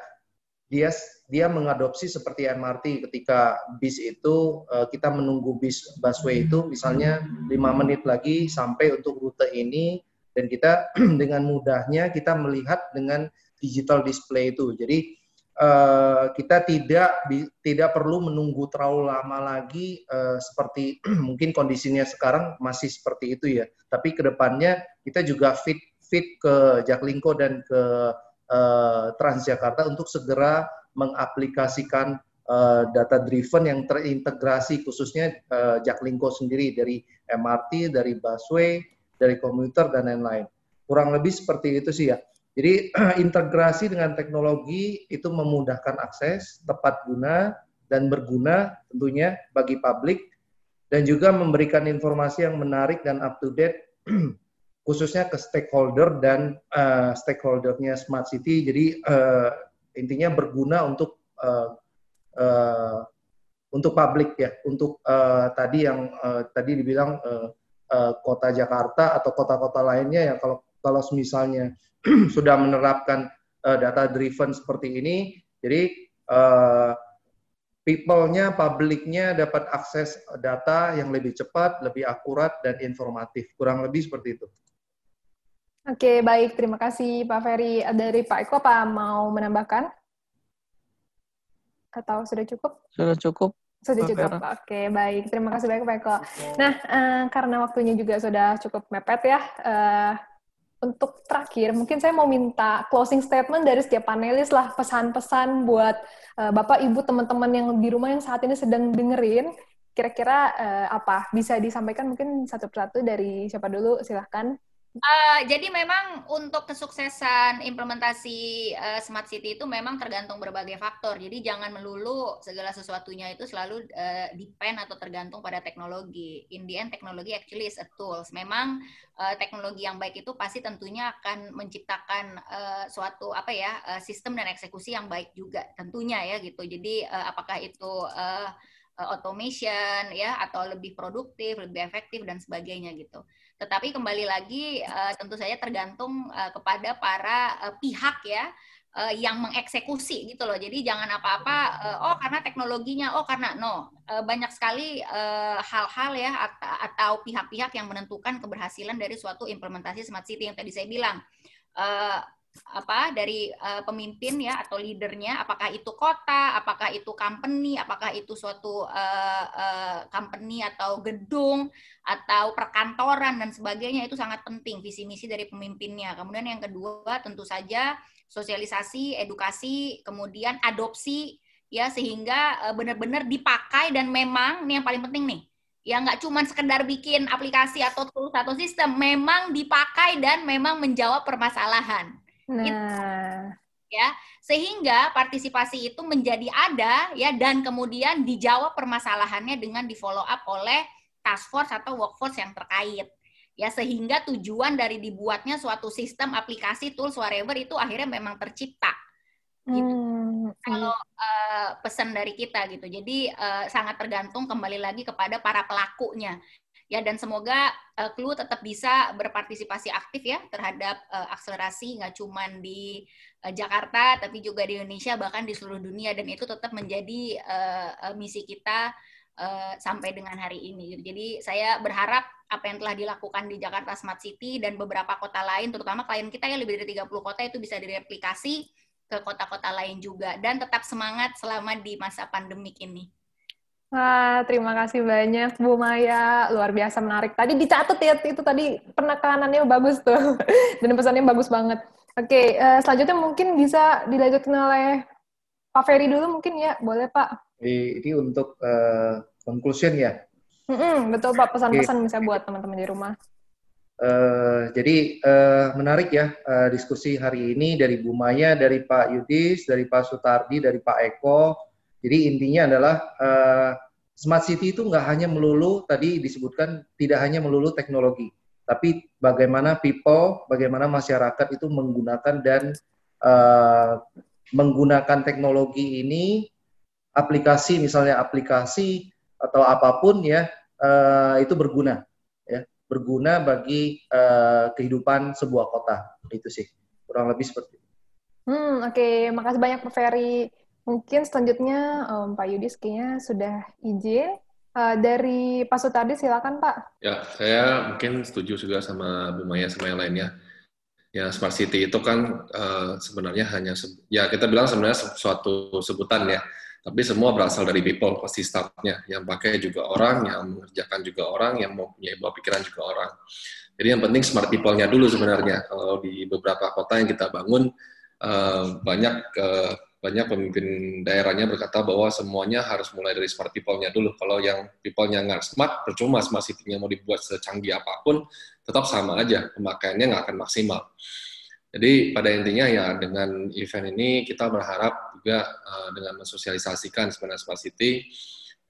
dia dia mengadopsi seperti MRT ketika bis itu uh, kita menunggu bis busway itu misalnya lima menit lagi sampai untuk rute ini. Dan kita dengan mudahnya kita melihat dengan digital display itu. Jadi uh, kita tidak di, tidak perlu menunggu terlalu lama lagi uh, seperti mungkin kondisinya sekarang masih seperti itu ya. Tapi ke depannya kita juga fit fit ke Jaklingko dan ke uh, Transjakarta untuk segera mengaplikasikan uh, data driven yang terintegrasi khususnya uh, Jaklingko sendiri dari MRT, dari busway, dari komuter dan lain-lain. Kurang lebih seperti itu sih ya. Jadi integrasi dengan teknologi itu memudahkan akses, tepat guna dan berguna tentunya bagi publik dan juga memberikan informasi yang menarik dan up to date khususnya ke stakeholder dan uh, stakeholdernya Smart City. Jadi uh, intinya berguna untuk uh, uh, untuk publik ya, untuk uh, tadi yang uh, tadi dibilang uh, uh, kota Jakarta atau kota-kota lainnya yang kalau kalau misalnya sudah menerapkan uh, data driven seperti ini, jadi uh, people-nya, publiknya dapat akses data yang lebih cepat, lebih akurat dan informatif. Kurang lebih seperti itu. Oke, baik. Terima kasih Pak Ferry. Dari Pak Eko, apa mau menambahkan? Atau sudah cukup? Sudah cukup. Sudah cukup. Oke, okay, baik. Terima kasih banyak Pak Eko. Nah, uh, karena waktunya juga sudah cukup mepet ya, uh, untuk terakhir, mungkin saya mau minta closing statement dari setiap panelis lah, pesan-pesan buat uh, Bapak, Ibu, teman-teman yang di rumah yang saat ini sedang dengerin, kira-kira uh, apa? Bisa disampaikan mungkin satu persatu dari siapa dulu, silahkan. Uh, jadi memang untuk kesuksesan implementasi uh, smart city itu memang tergantung berbagai faktor. Jadi jangan melulu segala sesuatunya itu selalu uh, depend atau tergantung pada teknologi. In the end, teknologi actually is a tools. Memang uh, teknologi yang baik itu pasti tentunya akan menciptakan uh, suatu apa ya uh, sistem dan eksekusi yang baik juga tentunya ya gitu. Jadi uh, apakah itu uh, automation ya atau lebih produktif, lebih efektif dan sebagainya gitu. Tetapi kembali lagi uh, tentu saja tergantung uh, kepada para uh, pihak ya uh, yang mengeksekusi gitu loh. Jadi jangan apa-apa uh, oh karena teknologinya, oh karena no. Uh, banyak sekali hal-hal uh, ya atau pihak-pihak yang menentukan keberhasilan dari suatu implementasi smart city yang tadi saya bilang. Uh, apa dari uh, pemimpin ya atau leadernya apakah itu kota apakah itu company apakah itu suatu uh, uh, company atau gedung atau perkantoran dan sebagainya itu sangat penting visi misi dari pemimpinnya kemudian yang kedua tentu saja sosialisasi edukasi kemudian adopsi ya sehingga uh, benar-benar dipakai dan memang ini yang paling penting nih ya nggak cuma sekedar bikin aplikasi atau tools atau sistem, memang dipakai dan memang menjawab permasalahan. Nah, ya. Sehingga partisipasi itu menjadi ada ya dan kemudian dijawab permasalahannya dengan di follow up oleh task force atau workforce yang terkait. Ya sehingga tujuan dari dibuatnya suatu sistem aplikasi tools whatever itu akhirnya memang tercipta. Gitu. Hmm, kalau uh, pesan dari kita gitu. Jadi uh, sangat tergantung kembali lagi kepada para pelakunya ya dan semoga uh, Clue tetap bisa berpartisipasi aktif ya terhadap uh, akselerasi nggak cuma di uh, Jakarta tapi juga di Indonesia bahkan di seluruh dunia dan itu tetap menjadi uh, misi kita uh, sampai dengan hari ini. Jadi saya berharap apa yang telah dilakukan di Jakarta Smart City dan beberapa kota lain terutama klien kita yang lebih dari 30 kota itu bisa direplikasi ke kota-kota lain juga dan tetap semangat selama di masa pandemik ini. Wah, terima kasih banyak Bu Maya, luar biasa menarik. Tadi dicatat ya itu tadi penekanannya bagus tuh dan pesannya bagus banget. Oke, uh, selanjutnya mungkin bisa dilanjutkan oleh Pak Ferry dulu mungkin ya, boleh Pak? Ini untuk uh, conclusion ya. Mm-mm, betul Pak, pesan-pesan bisa buat teman-teman di rumah. Uh, jadi uh, menarik ya uh, diskusi hari ini dari Bu Maya, dari Pak Yudis, dari Pak Sutardi, dari Pak Eko, jadi intinya adalah uh, smart city itu nggak hanya melulu tadi disebutkan tidak hanya melulu teknologi, tapi bagaimana people, bagaimana masyarakat itu menggunakan dan uh, menggunakan teknologi ini aplikasi misalnya aplikasi atau apa pun ya uh, itu berguna ya berguna bagi uh, kehidupan sebuah kota itu sih kurang lebih seperti itu. Hmm oke okay. makasih banyak Pak Ferry. Mungkin selanjutnya um, Pak Yudis kayaknya sudah izin. Uh, dari Pak Sutardi silakan Pak. Ya, saya mungkin setuju juga sama Bu Maya sama yang lainnya. Ya, smart city itu kan uh, sebenarnya hanya ya kita bilang sebenarnya suatu sebutan ya. Tapi semua berasal dari people pasti startnya. Yang pakai juga orang, yang mengerjakan juga orang, yang mau punya bawa pikiran juga orang. Jadi yang penting smart people-nya dulu sebenarnya. Kalau di beberapa kota yang kita bangun uh, banyak uh, banyak pemimpin daerahnya berkata bahwa semuanya harus mulai dari smart people-nya dulu. Kalau yang people-nya nggak smart, percuma smart city-nya mau dibuat secanggih apa pun, tetap sama aja, pemakaiannya nggak akan maksimal. Jadi pada intinya ya dengan event ini kita berharap juga uh, dengan mensosialisasikan sebenarnya smart city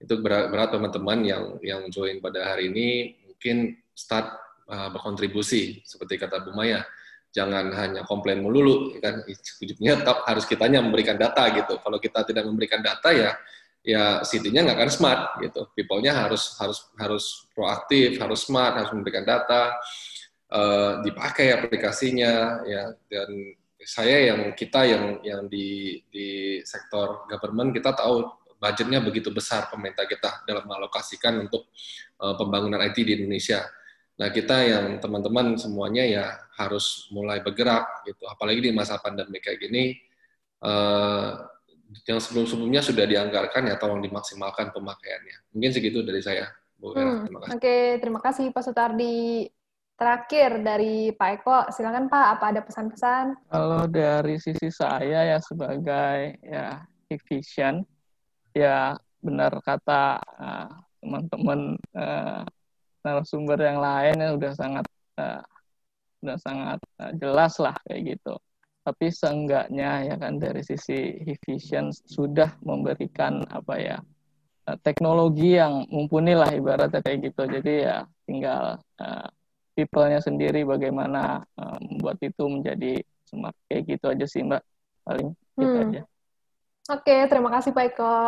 itu berat, teman-teman yang yang join pada hari ini mungkin start uh, berkontribusi seperti kata Bu Maya jangan hanya komplain melulu kan? Ujungnya harus kitanya memberikan data gitu. Kalau kita tidak memberikan data ya ya city-nya nggak akan smart gitu. People-nya harus harus harus proaktif harus smart harus memberikan data uh, dipakai aplikasinya ya. Dan saya yang kita yang yang di di sektor government kita tahu budgetnya begitu besar pemerintah kita dalam mengalokasikan untuk uh, pembangunan IT di Indonesia Nah, kita yang teman-teman semuanya ya harus mulai bergerak gitu. Apalagi di masa pandemi kayak gini, uh, yang sebelum-sebelumnya sudah dianggarkan ya tolong dimaksimalkan pemakaiannya. Mungkin segitu dari saya. Bu hmm. Terima kasih. Oke, terima kasih Pak Sutardi. Terakhir dari Pak Eko, silakan Pak, apa ada pesan-pesan? Kalau dari sisi saya ya sebagai ya efisien, ya benar kata uh, teman-teman uh, narasumber yang lain yang udah sangat uh, udah sangat uh, jelas lah kayak gitu. Tapi seenggaknya ya kan dari sisi efisien sudah memberikan apa ya teknologi yang mumpuni lah ibaratnya kayak gitu. Jadi ya tinggal uh, people-nya sendiri bagaimana uh, membuat itu menjadi smart kayak gitu aja sih mbak paling gitu hmm. aja. Oke terima kasih Pak Eko.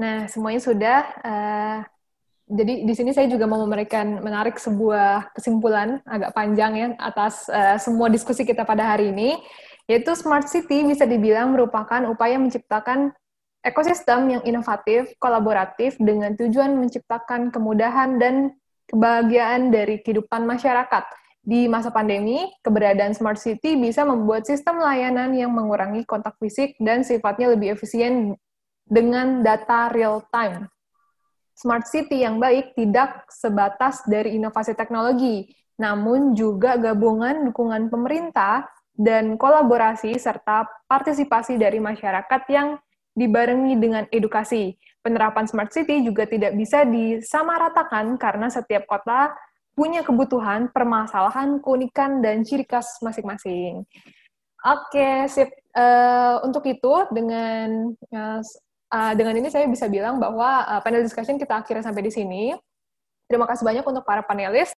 Nah semuanya sudah. Uh, jadi di sini saya juga mau memberikan menarik sebuah kesimpulan agak panjang ya atas uh, semua diskusi kita pada hari ini, yaitu smart city bisa dibilang merupakan upaya menciptakan ekosistem yang inovatif, kolaboratif dengan tujuan menciptakan kemudahan dan kebahagiaan dari kehidupan masyarakat. Di masa pandemi, keberadaan smart city bisa membuat sistem layanan yang mengurangi kontak fisik dan sifatnya lebih efisien dengan data real time. Smart city yang baik tidak sebatas dari inovasi teknologi, namun juga gabungan dukungan pemerintah dan kolaborasi serta partisipasi dari masyarakat yang dibarengi dengan edukasi. Penerapan smart city juga tidak bisa disamaratakan karena setiap kota punya kebutuhan, permasalahan, keunikan, dan ciri khas masing-masing. Oke, sip. Uh, untuk itu, dengan uh, uh, dengan ini saya bisa bilang bahwa uh, panel discussion kita akhirnya sampai di sini. Terima kasih banyak untuk para panelis